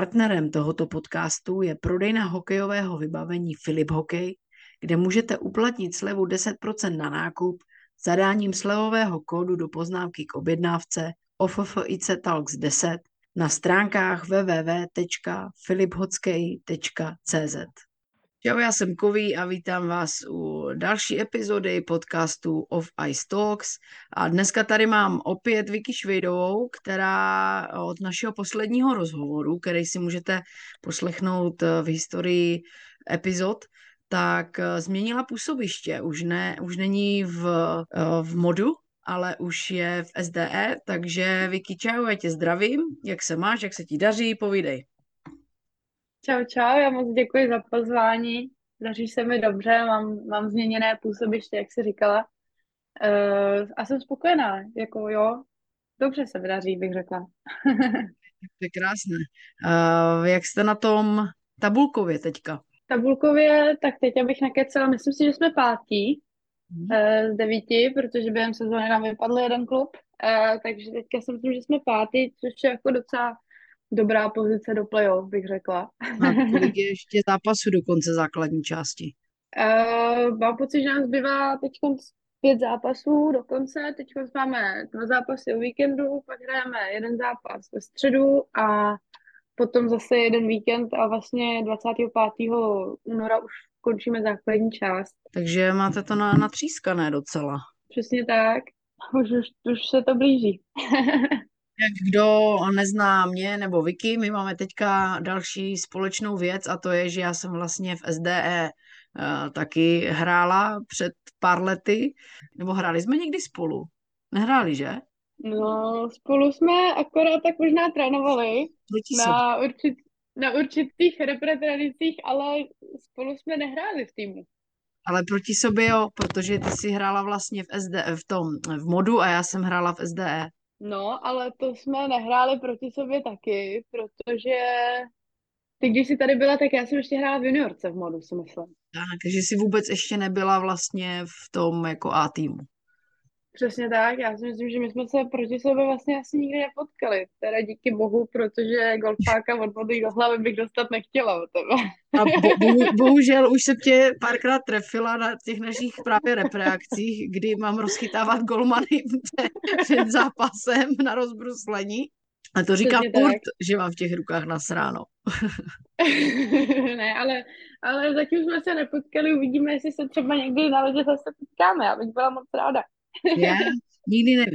Partnerem tohoto podcastu je prodejna hokejového vybavení Filip Hokej, kde můžete uplatnit slevu 10% na nákup zadáním slevového kódu do poznámky k objednávce OFFIC 10 na stránkách www.filiphockey.cz. Čau, já jsem Kový a vítám vás u další epizody podcastu of Ice Talks. A dneska tady mám opět Vicky Švejdovou, která od našeho posledního rozhovoru, který si můžete poslechnout v historii epizod, tak eh, změnila působiště. Už, ne, už není v, eh, v modu, ale už je v SDE, takže Vicky, čau, já tě zdravím. Jak se máš, jak se ti daří, povídej. Čau, čau, já moc děkuji za pozvání. Daří se mi dobře, mám, mám změněné působiště, jak jsi říkala. Uh, a jsem spokojená, jako jo, dobře se mi daří, bych řekla. to je krásné. Uh, jak jste na tom tabulkově teďka? Tabulkově, tak teď abych nakecela, myslím si, že jsme pátí hmm. uh, z devíti, protože během sezóny nám vypadl jeden klub, uh, takže teďka si myslím, že jsme pátí, což je jako docela dobrá pozice do play-off, bych řekla. A kolik je ještě zápasů do konce základní části? Uh, mám pocit, že nám zbývá teď pět zápasů do konce. Teď máme dva zápasy o víkendu, pak hrajeme jeden zápas ve středu a potom zase jeden víkend a vlastně 25. února už končíme základní část. Takže máte to na, natřískané docela. Přesně tak. Už, už, už se to blíží. Kdo nezná mě nebo Vicky, my máme teďka další společnou věc a to je, že já jsem vlastně v SDE uh, taky hrála před pár lety, nebo hráli jsme někdy spolu. Nehráli, že? No, spolu jsme akorát tak možná trénovali na, určit, na určitých reprezentacích, ale spolu jsme nehráli v týmu. Ale proti sobě jo, protože ty jsi hrála vlastně v SD, v tom, v modu a já jsem hrála v SDE. No, ale to jsme nehráli proti sobě taky, protože ty, když jsi tady byla, tak já jsem ještě hrála v juniorce v modu, si myslím. Tak, takže jsi vůbec ještě nebyla vlastně v tom jako A týmu. Přesně tak, já si myslím, že my jsme se proti sobě vlastně asi nikdy nepotkali. Teda díky bohu, protože golfáka od vody do hlavy bych dostat nechtěla od tebe. A bo, bohu, bohužel už se tě párkrát trefila na těch našich právě repreakcích, kdy mám rozchytávat golmany před zápasem na rozbruslení. A to říká furt, že mám v těch rukách nasráno. ne, ale, ale zatím jsme se nepotkali, uvidíme, jestli se třeba někdy na lidi zase potkáme. Já bych byla moc ráda. Je? Nikdy nevíš.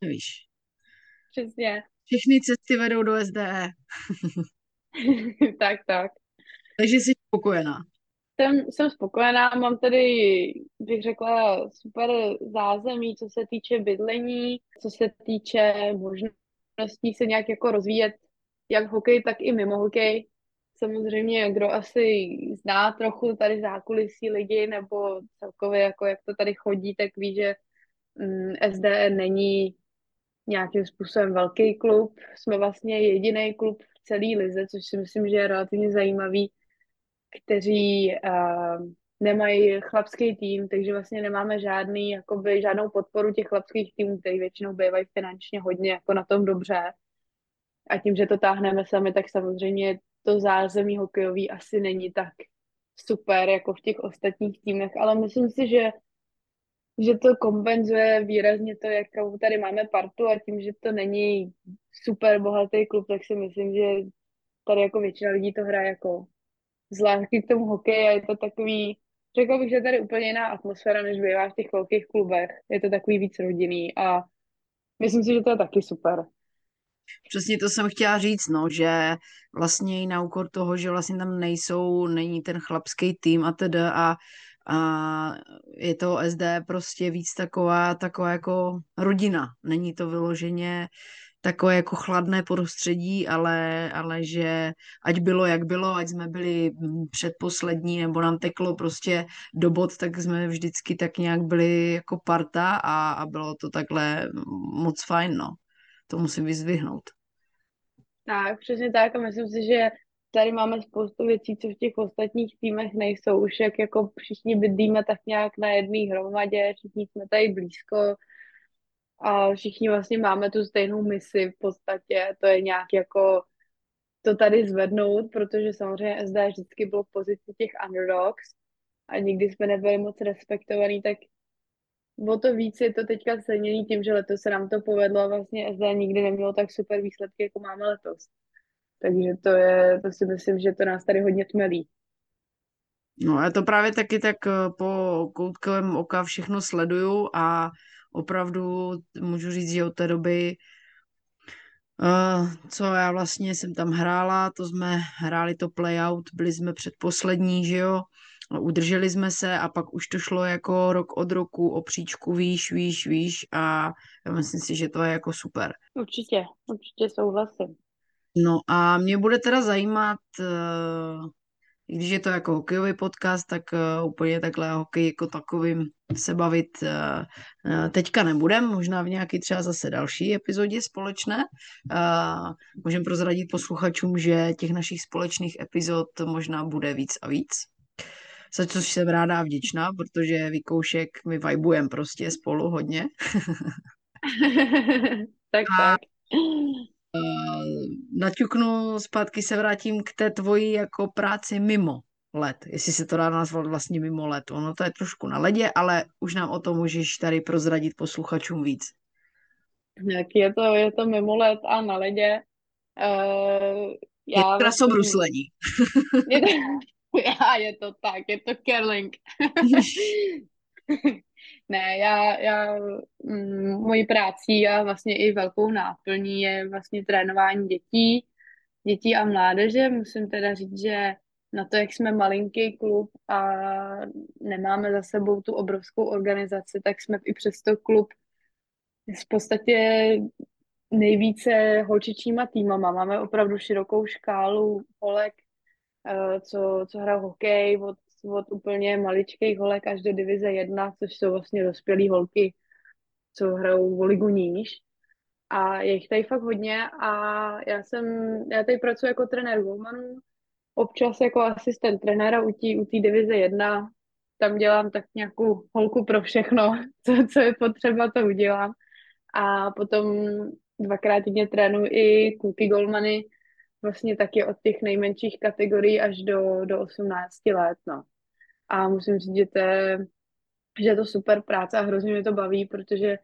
nevíš. Přesně. Všechny cesty vedou do SDE. tak, tak. Takže jsi spokojená. Jsem, jsem spokojená, mám tady, bych řekla, super zázemí, co se týče bydlení, co se týče možností se nějak jako rozvíjet, jak hokej, tak i mimo hokej. Samozřejmě, kdo asi zná trochu tady zákulisí lidi, nebo celkově, jako jak to tady chodí, tak ví, že SDE není nějakým způsobem velký klub. Jsme vlastně jediný klub v celé lize, což si myslím, že je relativně zajímavý, kteří uh, nemají chlapský tým, takže vlastně nemáme žádný, jakoby, žádnou podporu těch chlapských týmů, který většinou bývají finančně hodně jako na tom dobře. A tím, že to táhneme sami, tak samozřejmě to zázemí hokejový asi není tak super jako v těch ostatních týmech, ale myslím si, že že to kompenzuje výrazně to, jakou tady máme partu a tím, že to není super bohatý klub, tak si myslím, že tady jako většina lidí to hraje jako zvláštní k tomu hokeji a je to takový, řekl bych, že tady úplně jiná atmosféra, než bývá v těch velkých klubech. Je to takový víc rodinný a myslím si, že to je taky super. Přesně to jsem chtěla říct, no, že vlastně i na úkor toho, že vlastně tam nejsou, není ten chlapský tým a teda a a je to SD prostě víc taková, taková jako rodina. Není to vyloženě takové jako chladné prostředí, ale, ale že ať bylo jak bylo, ať jsme byli předposlední nebo nám teklo prostě do bod, tak jsme vždycky tak nějak byli jako parta a, a bylo to takhle moc fajn, no. To musím vyzvihnout. Tak, přesně tak a myslím si, že tady máme spoustu věcí, co v těch ostatních týmech nejsou. Už jak jako všichni bydlíme tak nějak na jedné hromadě, všichni jsme tady blízko a všichni vlastně máme tu stejnou misi v podstatě. To je nějak jako to tady zvednout, protože samozřejmě SD vždycky bylo v pozici těch underdogs a nikdy jsme nebyli moc respektovaní, tak o to víc je to teďka ceněný tím, že letos se nám to povedlo a vlastně SD nikdy nemělo tak super výsledky, jako máme letos. Takže to je, to si myslím, že to nás tady hodně tmelí. No já to právě taky tak eh, po koutkovém oka všechno sleduju a opravdu můžu říct, že od té doby, uh, co já vlastně jsem tam hrála, to jsme hráli to playout, byli jsme předposlední, že jo, udrželi jsme se a pak už to šlo jako rok od roku o příčku výš, výš, výš a já myslím si, že to je jako super. Určitě, určitě souhlasím. No a mě bude teda zajímat, i když je to jako hokejový podcast, tak uh, úplně takhle hokej jako takovým se bavit uh, teďka nebudem, možná v nějaký třeba zase další epizodě společné. Můžeme prozradit posluchačům, že těch našich společných epizod možná bude víc a víc. Za což jsem ráda a vděčná, protože Vykoušek my vibujeme prostě spolu hodně. tak, a, tak. Uh, naťuknu, zpátky se vrátím k té tvoji jako práci mimo let, jestli se to dá nazvat vlastně mimo let. Ono to je trošku na ledě, ale už nám o tom můžeš tady prozradit posluchačům víc. Jak je to, je to mimo let a na ledě. Uh, já je to krasobruslení. je, to, já, je to tak, je to curling. Ne, já, já mm, mojí práci a vlastně i velkou náplní je vlastně trénování dětí, dětí a mládeže. Musím teda říct, že na to, jak jsme malinký klub a nemáme za sebou tu obrovskou organizaci, tak jsme i přesto klub v podstatě nejvíce holčičíma týmama. Máme opravdu širokou škálu holek, eh, co, co hrajou hokej, od od úplně maličkých holek až do divize 1, což jsou vlastně dospělé holky, co hrajou v ligu níž. A je jich tady fakt hodně a já jsem, já tady pracuji jako trenér Golmanů, občas jako asistent trenéra u té u divize 1, tam dělám tak nějakou holku pro všechno, co, co je potřeba, to udělám. A potom dvakrát týdně trénuji i kluky golmany, vlastně taky od těch nejmenších kategorií až do, do 18 let, no. A musím říct, že to, je, že je to super práce a hrozně mě to baví, protože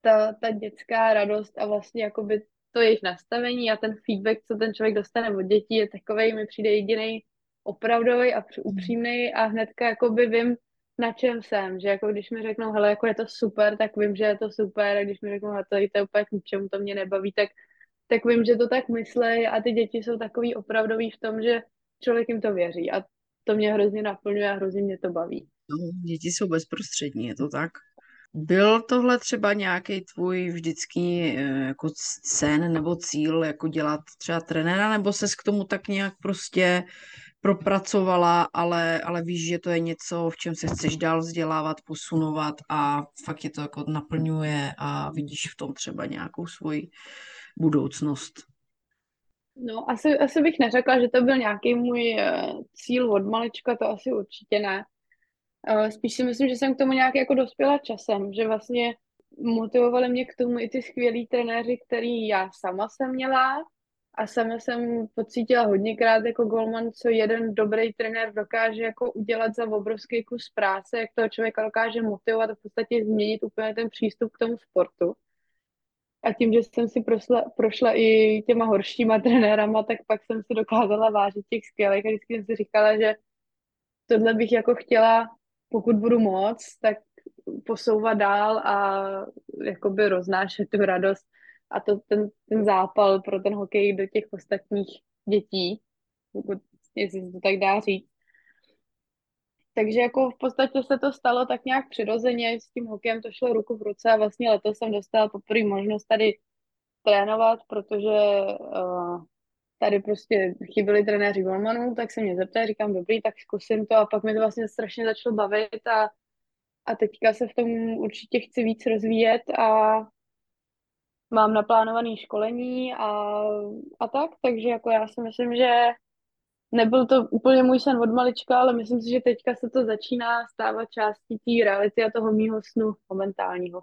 ta, ta dětská radost a vlastně jakoby to jejich nastavení a ten feedback, co ten člověk dostane od dětí, je takový, mi přijde jediný opravdový a upřímný a hnedka jakoby vím, na čem jsem, že jako když mi řeknou, hele, jako je to super, tak vím, že je to super a když mi řeknou, hele, to je úplně k ničemu, to mě nebaví, tak, tak vím, že to tak myslí a ty děti jsou takový opravdový v tom, že člověk jim to věří. A to mě hrozně naplňuje a hrozně mě to baví. No, děti jsou bezprostřední, je to tak? Byl tohle třeba nějaký tvůj vždycky eh, jako sen nebo cíl, jako dělat třeba trenéra, nebo ses k tomu tak nějak prostě propracovala, ale, ale víš, že to je něco, v čem se chceš dál vzdělávat, posunovat a fakt je to jako naplňuje a vidíš v tom třeba nějakou svoji budoucnost. No, asi, asi bych neřekla, že to byl nějaký můj uh, cíl od malička, to asi určitě ne. Uh, spíš si myslím, že jsem k tomu nějak jako dospěla časem, že vlastně motivovali mě k tomu i ty skvělí trenéři, který já sama jsem měla a sama jsem pocítila hodněkrát jako golman, co jeden dobrý trenér dokáže jako udělat za obrovský kus práce, jak toho člověka dokáže motivovat a v podstatě změnit úplně ten přístup k tomu sportu. A tím, že jsem si prošla, prošla i těma horšíma trenérama, tak pak jsem si dokázala vážit těch skvělých a vždycky jsem si říkala, že tohle bych jako chtěla, pokud budu moc, tak posouvat dál a jakoby roznášet tu radost a to, ten, ten zápal pro ten hokej do těch ostatních dětí, pokud jestli se to tak dá říct. Takže jako v podstatě se to stalo tak nějak přirozeně, s tím hokejem to šlo ruku v ruce a vlastně letos jsem dostala poprvé možnost tady trénovat, protože uh, tady prostě chyběli trenéři golmanů, tak se mě zeptali, říkám, dobrý, tak zkusím to. A pak mi to vlastně strašně začalo bavit a, a teďka se v tom určitě chci víc rozvíjet a mám naplánované školení a, a tak, takže jako já si myslím, že nebyl to úplně můj sen od malička, ale myslím si, že teďka se to začíná stávat částí té reality a toho mýho snu momentálního.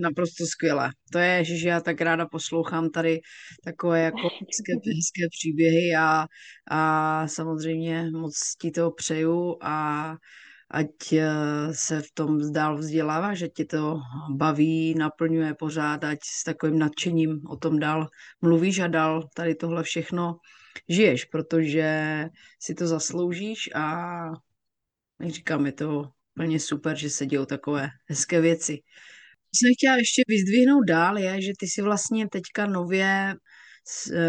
Naprosto skvělé. To je, že já tak ráda poslouchám tady takové jako hezké, hezké příběhy a, a samozřejmě moc ti to přeju a ať eh, se v tom dál vzdělává, že ti to baví, naplňuje pořád, ať s takovým nadšením o tom dál mluvíš a dál tady tohle všechno žiješ, protože si to zasloužíš a jak říkám, je to úplně super, že se dějou takové hezké věci. Co jsem chtěla ještě vyzdvihnout dál, je, že ty si vlastně teďka nově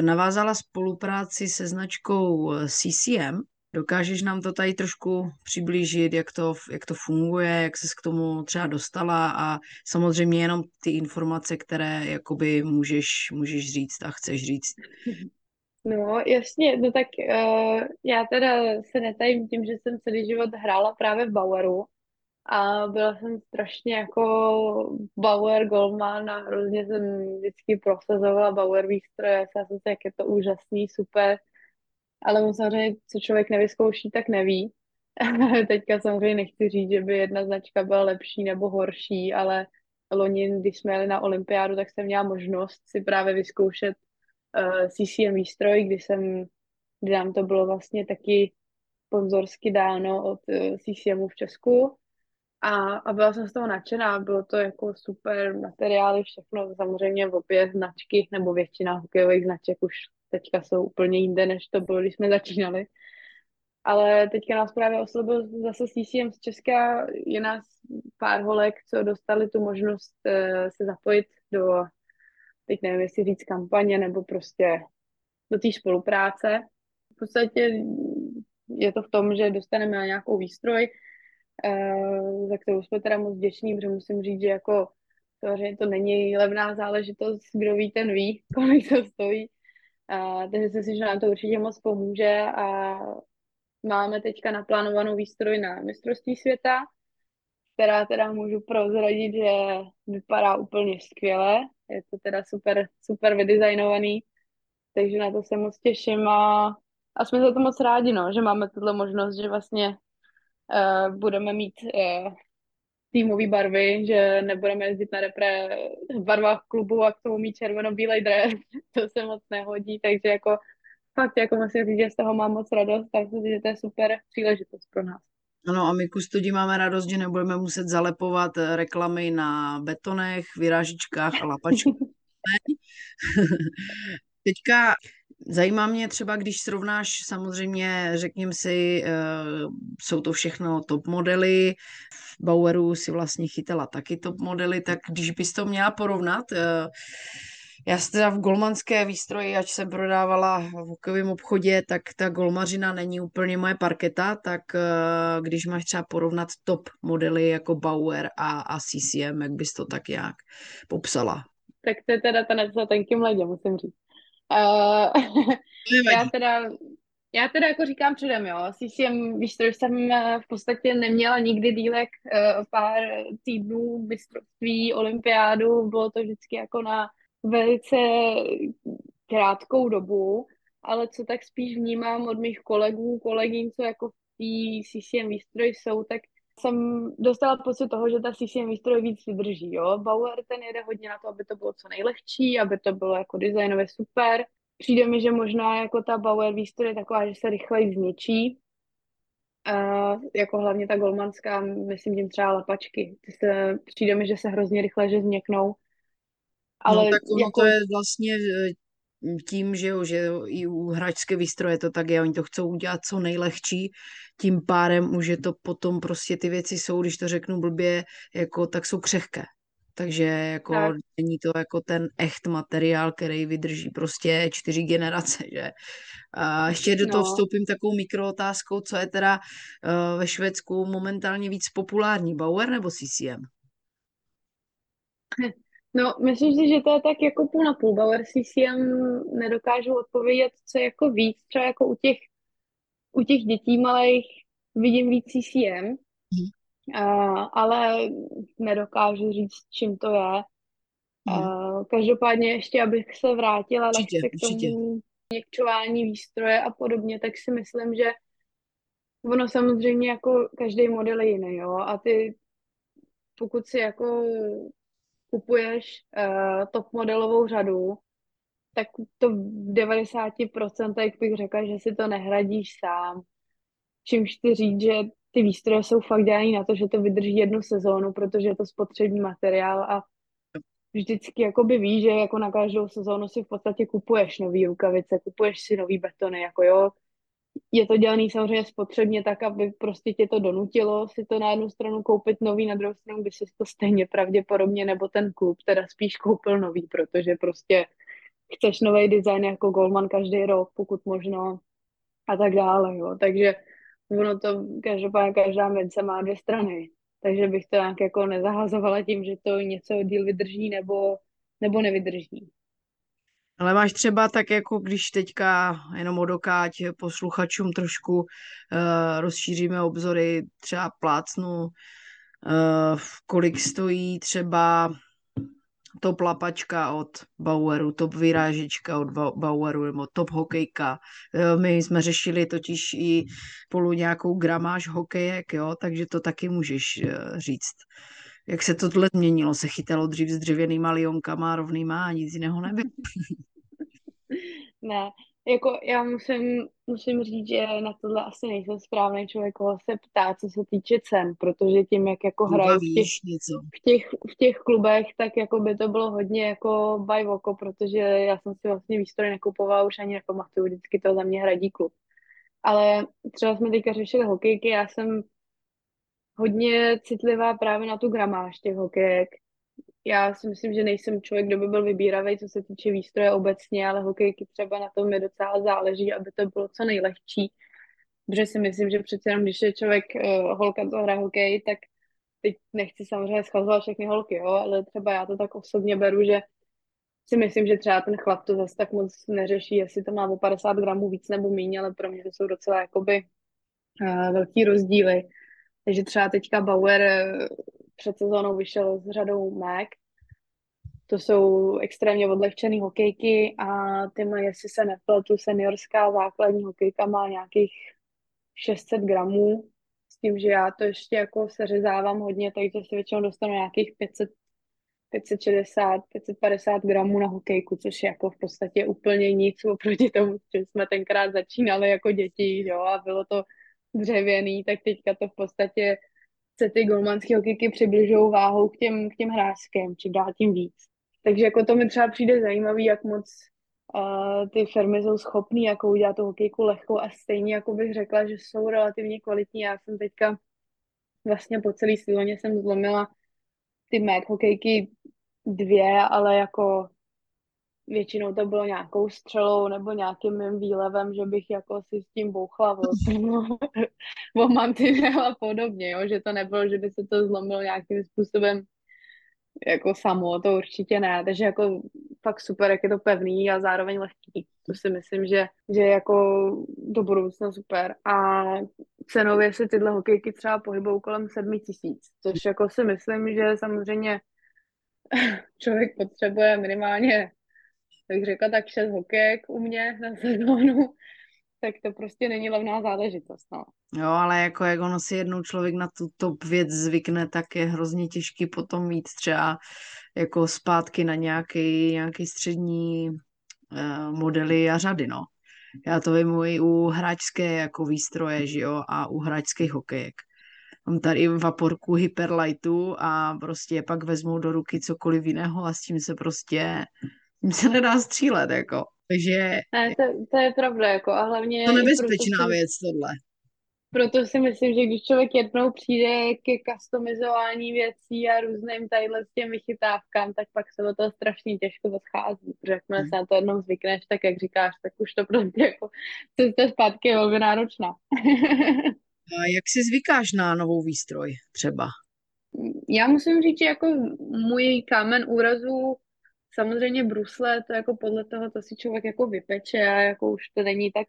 navázala spolupráci se značkou eh, CCM. Dokážeš nám to tady trošku přiblížit, jak to, jak to funguje, jak ses k tomu třeba dostala a samozřejmě jenom ty informace, které jakoby můžeš, můžeš říct a chceš říct. No, jasně, no tak uh, já teda se netajím tím, že jsem celý život hrála právě v Baueru a byla jsem strašně jako Bauer Goldman a hrozně jsem vždycky prosazovala Bauer výstroje, já jsem si, jak je to úžasný, super, ale samozřejmě, co člověk nevyzkouší, tak neví. Teďka samozřejmě nechci říct, že by jedna značka byla lepší nebo horší, ale loni, když jsme jeli na olympiádu, tak jsem měla možnost si právě vyzkoušet uh, eh, CCM výstroj, kdy jsem, kdy nám to bylo vlastně taky sponzorsky dáno od uh, eh, CCMu v Česku. A, a byla jsem z toho nadšená, bylo to jako super materiály, všechno, samozřejmě obě značky, nebo většina hokejových značek už teďka jsou úplně jinde, než to bylo, když jsme začínali. Ale teďka nás právě oslovil zase CCM z Česka, je nás pár holek, co dostali tu možnost uh, se zapojit do teď nevím, jestli říct kampaně nebo prostě do té spolupráce. V podstatě je to v tom, že dostaneme nějakou výstroj, eh, za kterou jsme teda moc vděční, protože musím říct, že jako samozřejmě to není levná záležitost, kdo ví, ten ví, kolik to stojí. A, takže si myslím, že nám to určitě moc pomůže a máme teďka naplánovanou výstroj na mistrovství světa, která teda můžu prozradit, že vypadá úplně skvěle. Je to teda super, super vydesignovaný, takže na to se moc těším a, a jsme za to moc rádi, no, že máme tuto možnost, že vlastně uh, budeme mít uh, týmové barvy, že nebudeme jezdit na repre v barvách klubu a k tomu mít červeno-bílej dres, to se moc nehodí, takže jako fakt jako musím říct, že z toho mám moc radost, tak že to je super příležitost pro nás. Ano, a my kustodí máme radost, že nebudeme muset zalepovat eh, reklamy na betonech, vyrážičkách a lapačkách. Teďka zajímá mě třeba, když srovnáš samozřejmě, řekněme si, uh, jsou to všechno top modely, v Baueru si vlastně chytala taky top modely, tak když bys to měla porovnat, uh, já se teda v golmanské výstroji, ať jsem prodávala v hokejovém obchodě, tak ta golmařina není úplně moje parketa, tak uh, když máš třeba porovnat top modely jako Bauer a, a CCM, jak bys to tak nějak popsala? Tak to je teda ten za tenkým ledě, musím říct. Uh, já teda já teda jako říkám předem, jo, CCM výstroj jsem eh, v podstatě neměla nikdy dílek pár týdnů mistrovství, olympiádu, bylo to vždycky jako na velice krátkou dobu, ale co tak spíš vnímám od mých kolegů, kolegyň, co jako v té CCM výstroj jsou, tak jsem dostala pocit toho, že ta CCM výstroj víc vydrží, jo. Bauer ten jede hodně na to, aby to bylo co nejlehčí, aby to bylo jako designově super. Přijde mi, že možná jako ta Bauer výstroj je taková, že se rychleji zničí, Uh, jako hlavně ta golmanská, myslím tím třeba lapačky. Přijde mi, že se hrozně rychle že změknou ale no tak ono jako... to je vlastně e, tím, že, jo, že i u hračské výstroje to tak je, oni to chcou udělat co nejlehčí, tím párem už je to potom prostě ty věci jsou, když to řeknu blbě, jako tak jsou křehké. Takže jako tak. není to jako ten echt materiál, který vydrží prostě čtyři generace, že? A ještě do toho no. vstoupím takovou mikrootázkou, co je teda uh, ve Švédsku momentálně víc populární, Bauer nebo CCM? No, myslím si, že to je tak jako půl na půl. Bauer CCM nedokážu odpovědět, co jako víc. Třeba jako u těch, u těch dětí malých vidím víc CCM, mm. uh, ale nedokážu říct, čím to je. Mm. Uh, každopádně ještě, abych se vrátila určitě, k tomu měkčování výstroje a podobně, tak si myslím, že ono samozřejmě jako každý model je jiný, jo, a ty pokud si jako kupuješ uh, top modelovou řadu, tak to v 90% bych řekla, že si to nehradíš sám. Čímž chci říct, že ty výstroje jsou fakt dělané na to, že to vydrží jednu sezónu, protože je to spotřební materiál a vždycky jakoby víš, že jako na každou sezónu si v podstatě kupuješ nový rukavice, kupuješ si nový betony, jako jo. Je to dělaný samozřejmě spotřebně tak, aby prostě tě to donutilo si to na jednu stranu koupit nový, na druhou stranu by si to stejně pravděpodobně, nebo ten klub teda spíš koupil nový, protože prostě chceš nový design jako Goldman každý rok, pokud možno a tak dále, jo. Takže ono to, každopádně každá mince má dvě strany. Takže bych to nějak jako nezahazovala tím, že to něco díl vydrží nebo, nebo nevydrží. Ale máš třeba tak, jako když teďka jenom odokáť posluchačům trošku uh, rozšíříme obzory, třeba plácnu, uh, kolik stojí třeba top lapačka od Baueru, top vyrážečka od Baueru nebo top hokejka. My jsme řešili totiž i spolu nějakou gramáž hokejek, jo, takže to taky můžeš eh, říct. Jak se to tohle změnilo? Se chytalo dřív s dřevěnýma lionkama rovnýma a nic jiného nebylo? ne, jako já musím, musím říct, že na tohle asi nejsem správný člověk, koho se ptá, co se týče cen, protože tím, jak jako hrají v těch, v, těch, v těch klubech, tak jako by to bylo hodně jako by oko, protože já jsem si vlastně výstroj nekupovala, už ani nepamatuju, vždycky to za mě hradí klub. Ale třeba jsme teďka řešili hokejky, já jsem hodně citlivá právě na tu gramáž těch hokejek, já si myslím, že nejsem člověk, kdo by byl vybíravý, co se týče výstroje obecně, ale hokejky třeba na tom mi docela záleží, aby to bylo co nejlehčí. Protože si myslím, že přece jenom, když je člověk uh, holka, co hraje hokej, tak teď nechci samozřejmě schazovat všechny holky, jo, ale třeba já to tak osobně beru, že si myslím, že třeba ten chlap to zase tak moc neřeší, jestli to má o 50 gramů víc nebo méně, ale pro mě to jsou docela jakoby uh, velký rozdíly. Takže třeba teďka Bauer eh, před sezónou vyšel s řadou Mac. To jsou extrémně odlehčené hokejky a ty jestli se nepletu, seniorská základní hokejka má nějakých 600 gramů, s tím, že já to ještě jako seřezávám hodně, takže si většinou dostanu nějakých 500, 560, 550 gramů na hokejku, což je jako v podstatě úplně nic oproti tomu, že jsme tenkrát začínali jako děti, jo, a bylo to dřevěný, tak teďka to v podstatě se ty golmanské hokejky přibližují váhou k těm, k těm hráčským, či dál tím víc. Takže jako to mi třeba přijde zajímavý, jak moc uh, ty firmy jsou schopné jako udělat tu hokejku lehkou a stejně jako bych řekla, že jsou relativně kvalitní. Já jsem teďka vlastně po celý sezóně jsem zlomila ty Mac hokejky dvě, ale jako většinou to bylo nějakou střelou nebo nějakým mým výlevem, že bych jako si s tím bouchla o mantinel a podobně, jo? že to nebylo, že by se to zlomilo nějakým způsobem jako samo, to určitě ne, takže jako fakt super, jak je to pevný a zároveň lehký. To si myslím, že, že jako do budoucna super. A cenově se tyhle hokejky třeba pohybou kolem sedmi tisíc, což jako si myslím, že samozřejmě člověk potřebuje minimálně bych řekla tak šest hokejek u mě na sezónu, tak to prostě není levná záležitost, no. Jo, ale jako jak ono si jednou člověk na tu top věc zvykne, tak je hrozně těžký potom mít třeba jako zpátky na nějaký, nějaký střední uh, modely a řady, no. Já to vím i u hráčské jako výstroje, že jo, a u hráčských hokejek. Mám tady vaporku Hyperlightu a prostě pak vezmu do ruky cokoliv jiného a s tím se prostě tím se nedá střílet, jako. Takže... Ne, to, to je pravda, jako a hlavně... To nebezpečná proto, věc, tohle. Proto si myslím, že když člověk jednou přijde ke customizování věcí a různým tadyhle s těm vychytávkám, tak pak se do toho strašně těžko zaschází, protože jakmile hmm. se na to jednou zvykneš, tak jak říkáš, tak už to prostě jako cesta zpátky je velmi náročná. a jak si zvykáš na novou výstroj třeba? Já musím říct, že jako můj kámen úrazu Samozřejmě brusle, to jako podle toho, to si člověk jako vypeče a jako už to není tak,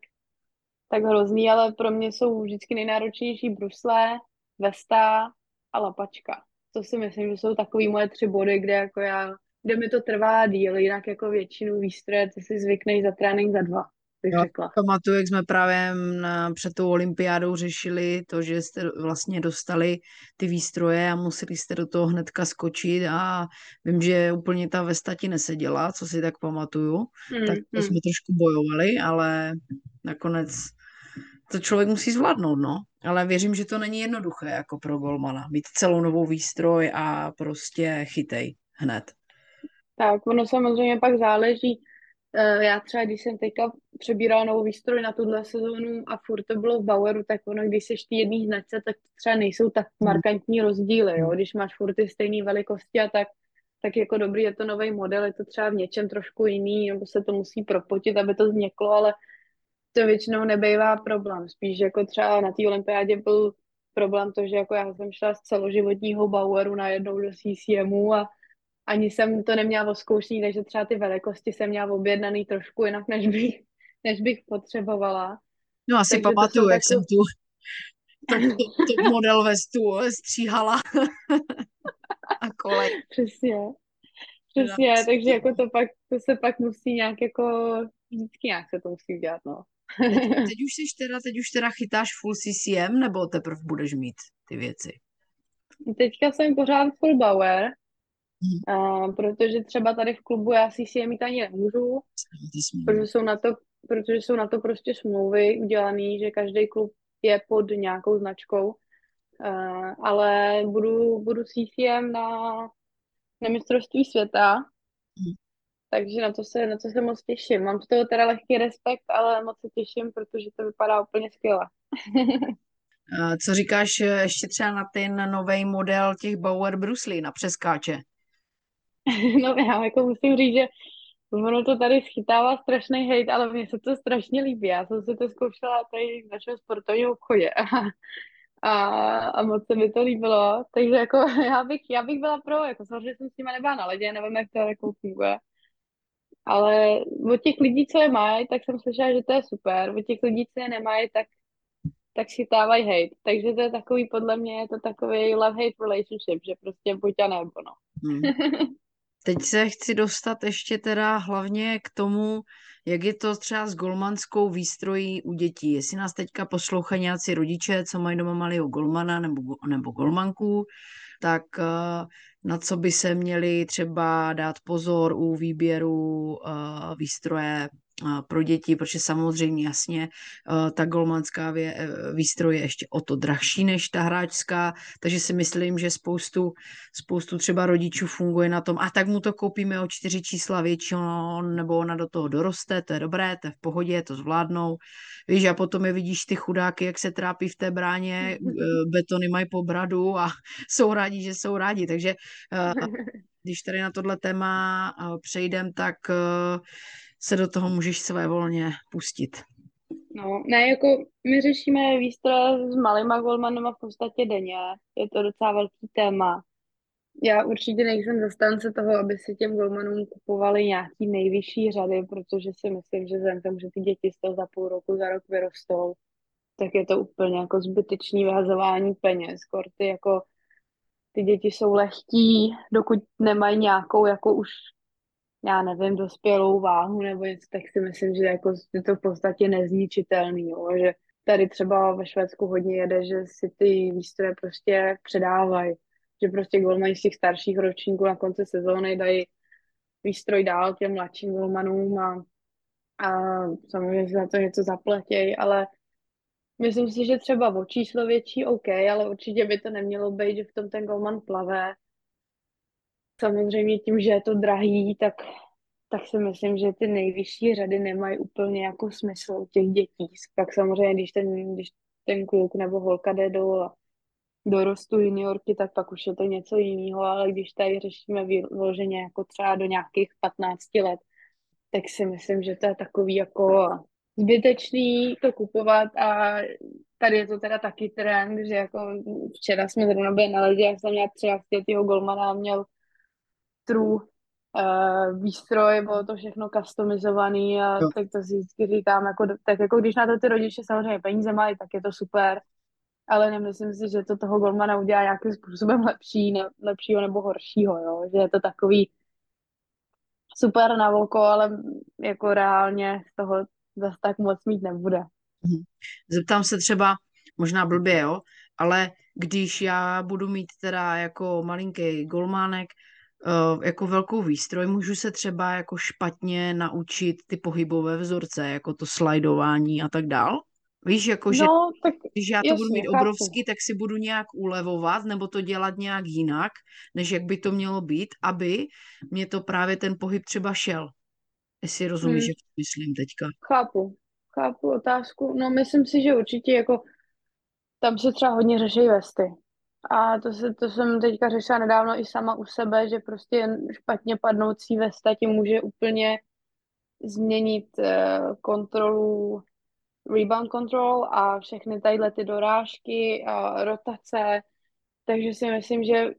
tak hrozný, ale pro mě jsou vždycky nejnáročnější brusle, vesta a lapačka. To si myslím, že jsou takový moje tři body, kde jako já, kde mi to trvá díl, jinak jako většinu výstroje, ty si zvykneš za trénink za dva. Bych Já řekla. Pamatuju, jak jsme právě na, před tou olympiádou řešili to, že jste vlastně dostali ty výstroje a museli jste do toho hnedka skočit a vím, že úplně ta vesta ti neseděla, co si tak pamatuju, mm, tak to mm. jsme trošku bojovali, ale nakonec to člověk musí zvládnout, no. Ale věřím, že to není jednoduché jako pro golmana. Mít celou novou výstroj a prostě chytej hned. Tak, ono samozřejmě pak záleží. Eh, já třeba, když jsem teďka přebírala novou výstroj na tuhle sezónu a furt to bylo v Baueru, tak ono, když seš ty jedný značce, tak třeba nejsou tak hmm. markantní rozdíly, jo. Když máš furt ty stejné velikosti a tak, tak jako dobrý, je to nový model, je to třeba v něčem trošku jiný, nebo se to musí propotit, aby to změklo, ale to většinou nebejvá problém. Spíš jako třeba na té olympiádě byl problém to, že jako já jsem šla z celoživotního Baueru najednou do CCMu a ani jsem to neměla oskoušený, takže třeba ty velikosti jsem měla objednaný trošku jinak, než bych, než bych potřebovala. No asi takže pamatuju, jak jsem tu top, top, model vestu stříhala a kolej. Přesně. Přesně, no, takže jako to pak, to se pak musí nějak jako, vždycky nějak se to musí udělat, no. teď, teď, už jsi teda, teď už teda chytáš full CCM, nebo teprve budeš mít ty věci? Teďka jsem pořád full Bauer, Uh, protože třeba tady v klubu já si si je mít ani nemůžu, protože jsou na to, protože jsou na to prostě smlouvy udělané, že každý klub je pod nějakou značkou, uh, ale budu, budu CCM na, na mistrovství světa, mm. takže na to, se, na to se moc těším. Mám z toho teda lehký respekt, ale moc se těším, protože to vypadá úplně skvěle. Co říkáš ještě třeba na ten nový model těch Bauer Brusley na přeskáče? no já jako musím říct, že ono to tady schytává strašný hate, ale mně se to strašně líbí. Já jsem si to zkoušela tady v našem sportovním obchodě a, a, a moc se mi to líbilo. Takže jako já bych, já bych byla pro, jako samozřejmě jsem s nimi nebyla na ledě, nevím, jak to jako funguje. Ale od těch lidí, co je mají, tak jsem slyšela, že to je super. Od těch lidí, co je nemají, tak tak si dávají hate. Takže to je takový, podle mě je to takový love-hate relationship, že prostě buď a nebo, no. Hmm. Teď se chci dostat ještě teda hlavně k tomu, jak je to třeba s golmanskou výstrojí u dětí. Jestli nás teďka poslouchají nějací rodiče, co mají doma malého golmana nebo, nebo golmanku, tak eh, na co by se měli třeba dát pozor u výběru eh, výstroje pro děti, protože samozřejmě jasně ta golmanská e, výstroj je ještě o to drahší než ta hráčská, takže si myslím, že spoustu, spoustu třeba rodičů funguje na tom, a tak mu to koupíme o čtyři čísla větší, nebo ona do toho doroste, to je dobré, to je v pohodě, to zvládnou. Víš, a potom je vidíš ty chudáky, jak se trápí v té bráně, e, betony mají po bradu a jsou rádi, že jsou rádi, takže e, když tady na tohle téma přejdem, tak se do toho můžeš své volně pustit. No, ne, jako my řešíme výstroje s malýma golmanama v podstatě denně. Je to docela velký téma. Já určitě nejsem zastánce toho, aby si těm golmanům kupovali nějaký nejvyšší řady, protože si myslím, že vzhledem tomu, že ty děti z toho za půl roku, za rok vyrostou, tak je to úplně jako zbytečný vyhazování peněz. Korty jako ty děti jsou lehký, dokud nemají nějakou jako už já nevím, dospělou váhu nebo něco, tak si myslím, že jako je to v podstatě nezničitelný, jo? že tady třeba ve Švédsku hodně jede, že si ty výstroje prostě předávají, že prostě golmani z těch starších ročníků na konci sezóny dají výstroj dál těm mladším golmanům a, a samozřejmě za to něco zaplatí, ale myslím si, že třeba o číslo větší OK, ale určitě by to nemělo být, že v tom ten golman plave samozřejmě tím, že je to drahý, tak, tak si myslím, že ty nejvyšší řady nemají úplně jako smysl u těch dětí. Pak samozřejmě, když ten, když ten kluk nebo holka jde do dorostu juniorky, tak pak už je to něco jiného, ale když tady řešíme vyloženě jako třeba do nějakých 15 let, tak si myslím, že to je takový jako zbytečný to kupovat a tady je to teda taky trend, že jako včera jsme zrovna byli na ledě, jak jsem měla 13 letého golmana a měl true uh, výstroj, bylo to všechno customizovaný a jo. tak to si vždycky říkám, jako, tak jako když na to ty rodiče samozřejmě peníze mají, tak je to super, ale nemyslím si, že to toho golmana udělá nějakým způsobem lepší, ne, lepšího nebo horšího, jo? že je to takový super na voko, ale jako reálně z toho zase tak moc mít nebude. Mhm. Zeptám se třeba, možná blbě, jo, ale když já budu mít teda jako malinký golmánek, jako velkou výstroj, můžu se třeba jako špatně naučit ty pohybové vzorce, jako to slajdování a tak dál? Víš, jako, že No, tak když já to jasně, budu mít obrovský, tak si budu nějak ulevovat nebo to dělat nějak jinak, než jak by to mělo být, aby mě to právě ten pohyb třeba šel. Jestli rozumíš, Hmm, jak to myslím teďka. chápu. Chápu otázku. No, myslím si, že určitě jako tam se třeba hodně řeší vesty. A to, se, to jsem teďka řešila nedávno i sama u sebe, že prostě špatně padnoucí vesta ti může úplně změnit eh, kontrolu, rebound control a všechny tadyhle ty dorážky a rotace. Takže si myslím, že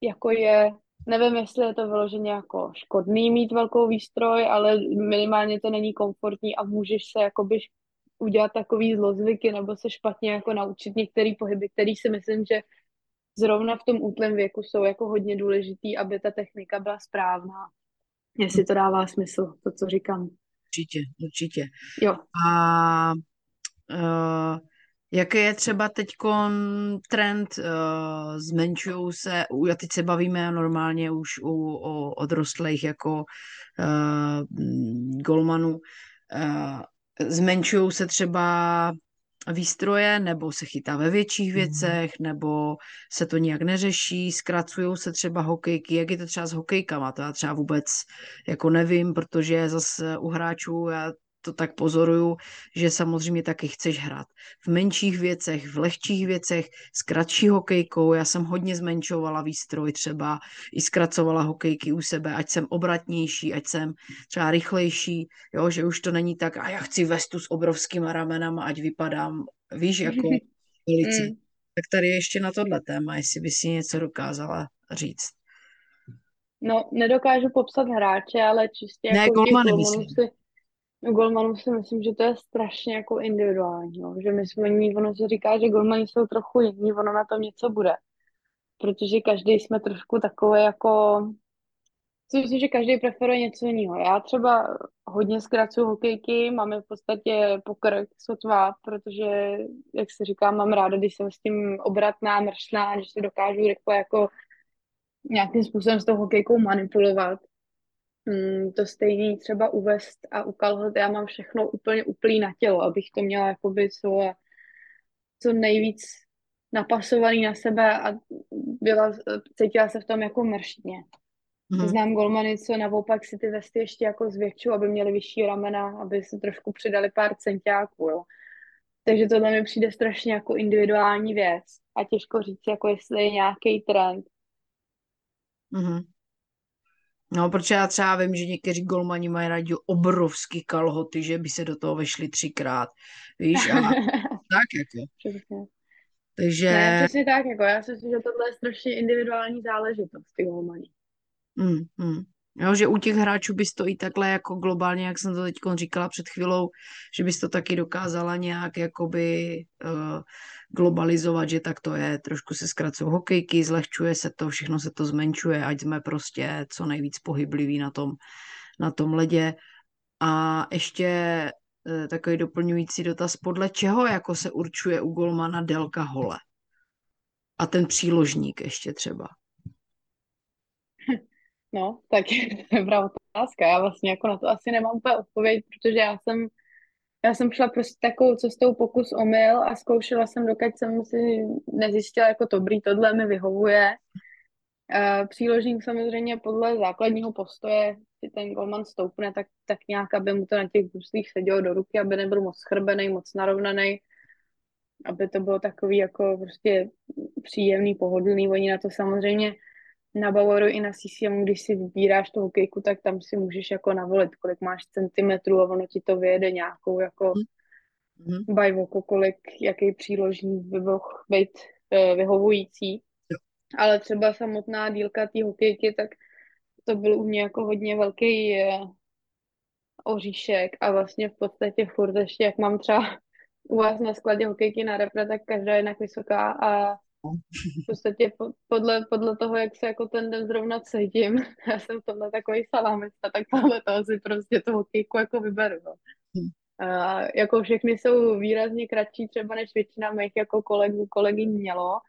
jako je, nevím, jestli je to vyloženě jako škodný mít velkou výstroj, ale minimálně to není komfortní a můžeš se jakoby udělat takový zlozvyky nebo se špatně jako naučit některé pohyby, který si myslím, že zrovna v tom útlém věku jsou jako hodně důležitý, aby ta technika byla správná. Jestli to dává smysl, to, co říkám. Určitě, určitě. Jo. A uh, jaký je třeba teď trend, uh, zmenšují se, já teď se bavíme normálně už u, o odrostlých jako uh, golmanů, uh, zmenšují se třeba výstroje, nebo se chytá ve větších Mhm. věcech, nebo se to nějak neřeší, zkracují se třeba hokejky, jak je to třeba s hokejkama, to já třeba vůbec jako nevím, protože zase u hráčů já to tak pozoruju, že samozřejmě taky chceš hrát v menších věcech, v lehčích věcech, s kratší hokejkou. Já jsem hodně zmenšovala výstroj třeba, i zkracovala hokejky u sebe, ať jsem obratnější, ať jsem třeba rychlejší, jo, že už to není tak, a já chci vestu s obrovskýma ramenama, ať vypadám, víš, jako ulici. Mm. Tak tady ještě na tohle téma, jestli by si něco dokázala říct. No, nedokážu popsat hráče, ale čistě Ne, jako golmany myslím. si, u golmanů si myslím, že to je strašně jako individuální, no. že my jsme, ní- ono se říká, že golmani jsou trochu jiní, ono na tom něco bude, protože každý jsme trošku takový jako, si myslím, že každý preferuje něco jiného. Já třeba hodně zkracuju hokejky, máme v podstatě pokrk sotva, protože, jak se říká, mám ráda, když jsem s tím obratná, mršná, že se dokážu rychle jako nějakým způsobem s tou hokejkou manipulovat. Mm, to stejný třeba u vest a u kalhot, já mám všechno úplně uplý na tělo, abych to měla jakoby co, co nejvíc napasovaný na sebe a byla, cítila se v tom jako mrštně. Mhm. Znám golmany, co naopak si ty vesty ještě jako zvětšují, aby měly vyšší ramena, aby se trošku přidali pár centiáků, jo. Takže tohle mi přijde strašně jako individuální věc a těžko říct, jako jestli je nějaký trend. Mhm. No, protože já třeba vím, že někteří golmani mají rádi obrovský kalhoty, že by se do toho vešli třikrát, víš, a tak jako. Přesně. Takže, Ne, přesně tak, jako já si myslím, že tohle je strašně individuální záležitost, ty golmani. mm, mm. Jo, že u těch hráčů bys to i takhle jako globálně, jak jsem to teď říkala před chvílou, že bys to taky dokázala nějak jakoby uh, globalizovat, že tak to je, trošku se zkracují hokejky, zlehčuje se to, všechno se to zmenšuje, ať jsme prostě co nejvíc pohybliví na tom, na tom ledě. A ještě uh, takový doplňující dotaz, podle čeho jako se určuje u golmana délka hole? A ten příložník ještě třeba. No, tak je dobrá otázka. Já vlastně jako na to asi nemám úplně odpověď, protože já jsem, já jsem šla prostě takovou cestou pokus omyl a zkoušela jsem, dokud jsem si nezjistila jako dobrý, tohle mi vyhovuje. Eh, Příložník samozřejmě podle základního postoje, si ten golman stoupne, tak, tak nějak, aby mu to na těch bruslích sedělo do ruky, aby nebyl moc schrbený, moc narovnaný, aby to bylo takový jako prostě příjemný, pohodlný. Oni na to samozřejmě na Bavoru i na CCM, když si vybíráš tu hokejku, tak tam si můžeš jako navolit, kolik máš centimetrů a ono ti to vyjede nějakou jako Mhm. bajvoku, kolik, jaký příložník by mohl být eh, vyhovující. Jo. Ale třeba samotná dílka té hokejky, tak to byl u mě jako hodně velký eh, oříšek a vlastně v podstatě furt ještě, jak mám třeba u vás na skladě hokejky na repre, tak každá je jinak vysoká a v podstatě po, podle, podle toho, jak se jako ten den zrovna cítím, já jsem tohle takový salámista, tak podle toho si prostě tu hokejku jako vyberu. No. Uh, jako všechny jsou výrazně kratší třeba než většina mých jako kolegů, kolegyň mělo,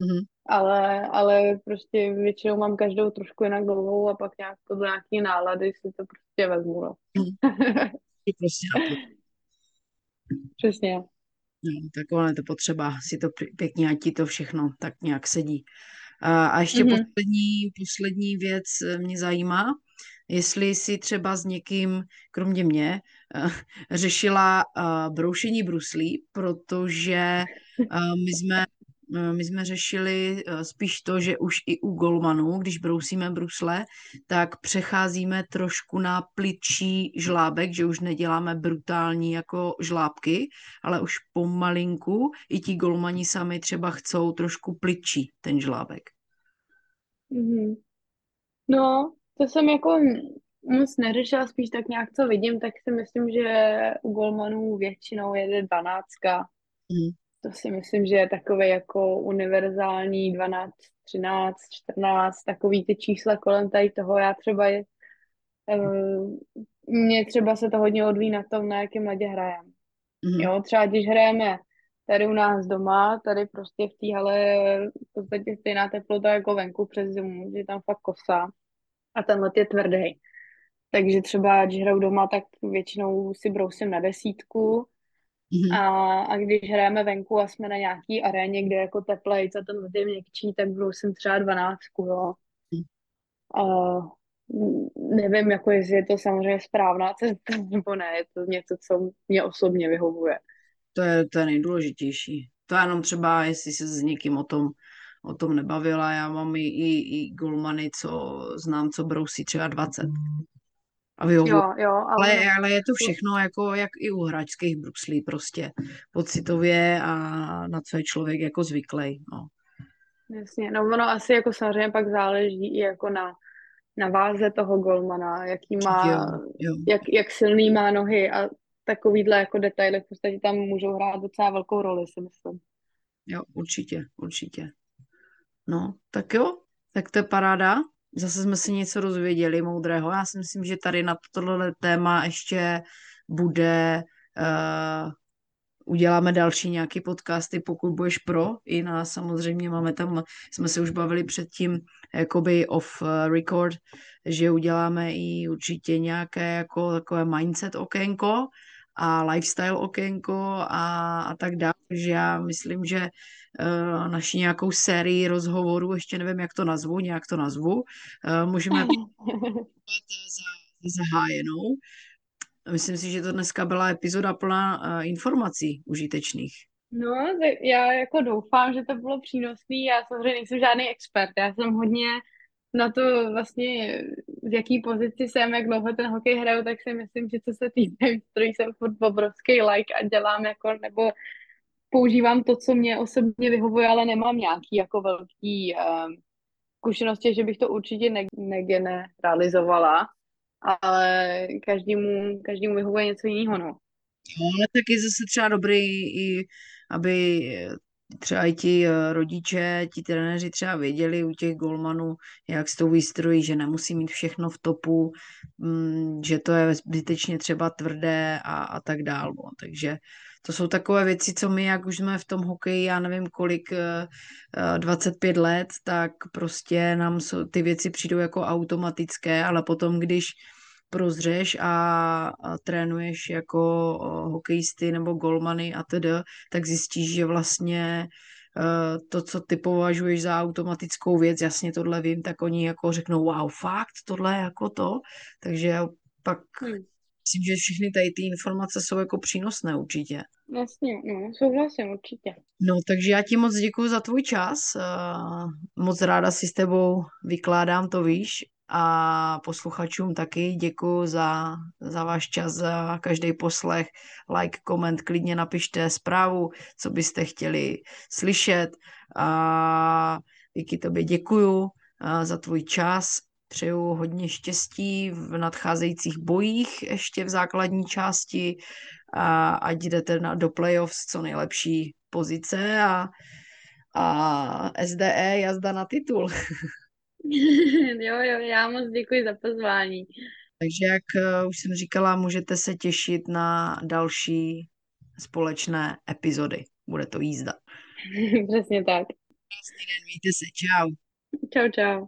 Mhm. ale, ale prostě většinou mám každou trošku jinak dlouhou a pak nějak podle nějaký nálady si to prostě vezmu, no. Mhm. Je prostě. Přesně. No, tak ono je to potřeba si to pě- pěkně, ať ti to všechno tak nějak sedí. A, a ještě Mhm. poslední, poslední věc eh, mě zajímá, jestli si třeba s někým, kromě mě, eh, řešila eh, broušení bruslí, protože my jsme, my jsme řešili eh, spíš to, že už i u golmanů, když brousíme brusle, tak přecházíme trošku na plitčí žlábek, že už neděláme brutální jako žlábky, ale už pomalinku i ti golmani sami třeba chcou trošku plitčí ten žlábek. Mhm. No, to jsem jako moc neřešila, spíš tak nějak co vidím, tak si myslím, že u golmanů většinou jede dvanáctka. Mhm. To si myslím, že je takový jako univerzální 12, 13, 14, takový ty čísla kolem tady toho. Já třeba je, uh, mě třeba se to hodně odvíjí na tom, na jakém ledě hrajeme. Mhm. Jo, třeba když hrajeme tady u nás doma, tady prostě v té hale v podstatě stejná teplota jako venku přes zimu, že je tam fakt kosa a ten led je tvrdý. Takže třeba, když hraju doma, tak většinou si brousím na desítku Mhm. a, a když hrajeme venku a jsme na nějaký aréně, kde je jako teplejc a ten led je měkčí, tak brousím třeba dvanáctku, jo. Mhm. A mm, nevím, jako jestli je to samozřejmě správná cesta, nebo ne, je to něco, co mě osobně vyhovuje. To je, to je nejdůležitější. To je jenom třeba, jestli se s někým o tom, o tom nebavila. Já mám i, i, i golmany, co znám, co brousí třeba 20. A vyhovuje. Jo, jo, ale, Ale, ale je to všechno jako jak i u hráčských bruslí prostě pocitově a na co je člověk jako zvyklý. No. jasně, no ono asi jako samozřejmě pak záleží i jako na, na váze toho golmana, jaký má, Jo, jo. jak, jak silný má nohy a takovýhle jako detaily v podstatě tam můžou hrát docela velkou roli, si myslím. Jo, určitě, určitě. No, tak jo, tak to je paráda. Zase jsme si něco dozvěděli moudrého. Já si myslím, že tady na tohle téma ještě bude, uh, uděláme další nějaký podcasty, pokud budeš pro. I na samozřejmě máme tam, jsme se už bavili předtím, jakoby off eh, record, že uděláme i určitě nějaké jako takové mindset okénko a lifestyle okénko a, a tak dále. Takže já myslím, že naši nějakou sérii rozhovorů, ještě nevím, jak to nazvu, nějak to nazvu, uh, můžeme za, zahájenou. Myslím si, že to dneska byla epizoda plná informací užitečných. No, tak já jako doufám, že to bylo přínosný. Já samozřejmě nejsem žádný expert. Já jsem hodně na to vlastně, v jaký pozici jsem, jak dlouho ten hokej hraju, tak si myslím, že co se týče výstrojů, jsem furt obrovský like a dělám jako, nebo používám to, co mě osobně vyhovuje, ale nemám nějaký jako velký um, zkušenosti, že bych to určitě ne- negeneralizovala, ale každému, každému vyhovuje něco jiného, no. No, ale taky zase třeba dobrý, i aby třeba i ti eh, rodiče, ti trenéři třeba věděli u těch golmanů, jak s tou výstrojí, že nemusí mít všechno v topu, mm, že to je zbytečně třeba tvrdé a, a tak dál. No. Takže to jsou takové věci, co my, jak už jsme v tom hokeji, já nevím kolik, eh, eh, 25 let, tak prostě nám ty věci přijdou jako automatické, ale potom, když prozřeš a, a trénuješ jako o, hokejisty nebo golmany a tedy, tak zjistíš, že vlastně eh, to, co ty považuješ za automatickou věc, jasně tohle vím, tak oni jako řeknou, wow, fakt, tohle je jako to, takže pak Myslím, že všechny tady ty informace jsou jako přínosné určitě. Jasně, no, souhlasím určitě. No, takže já ti moc děkuji za tvůj čas. eh, Moc ráda si s tebou vykládám, to víš. A posluchačům taky děkuji za, za váš čas, za každý poslech, like, koment, klidně napište zprávu, co byste chtěli slyšet. A Vicky, tobě děkuju eh, za tvůj čas. Přeju hodně štěstí v nadcházejících bojích ještě v základní části a ať jdete na, do playoffs co nejlepší pozice a, a SDE jazda na titul. jo, jo, já moc děkuji za pozvání. Takže jak uh, už jsem říkala, můžete se těšit na další společné epizody. Bude to jízda. Přesně tak. Krásný den, mějte se, čau. Čau, čau.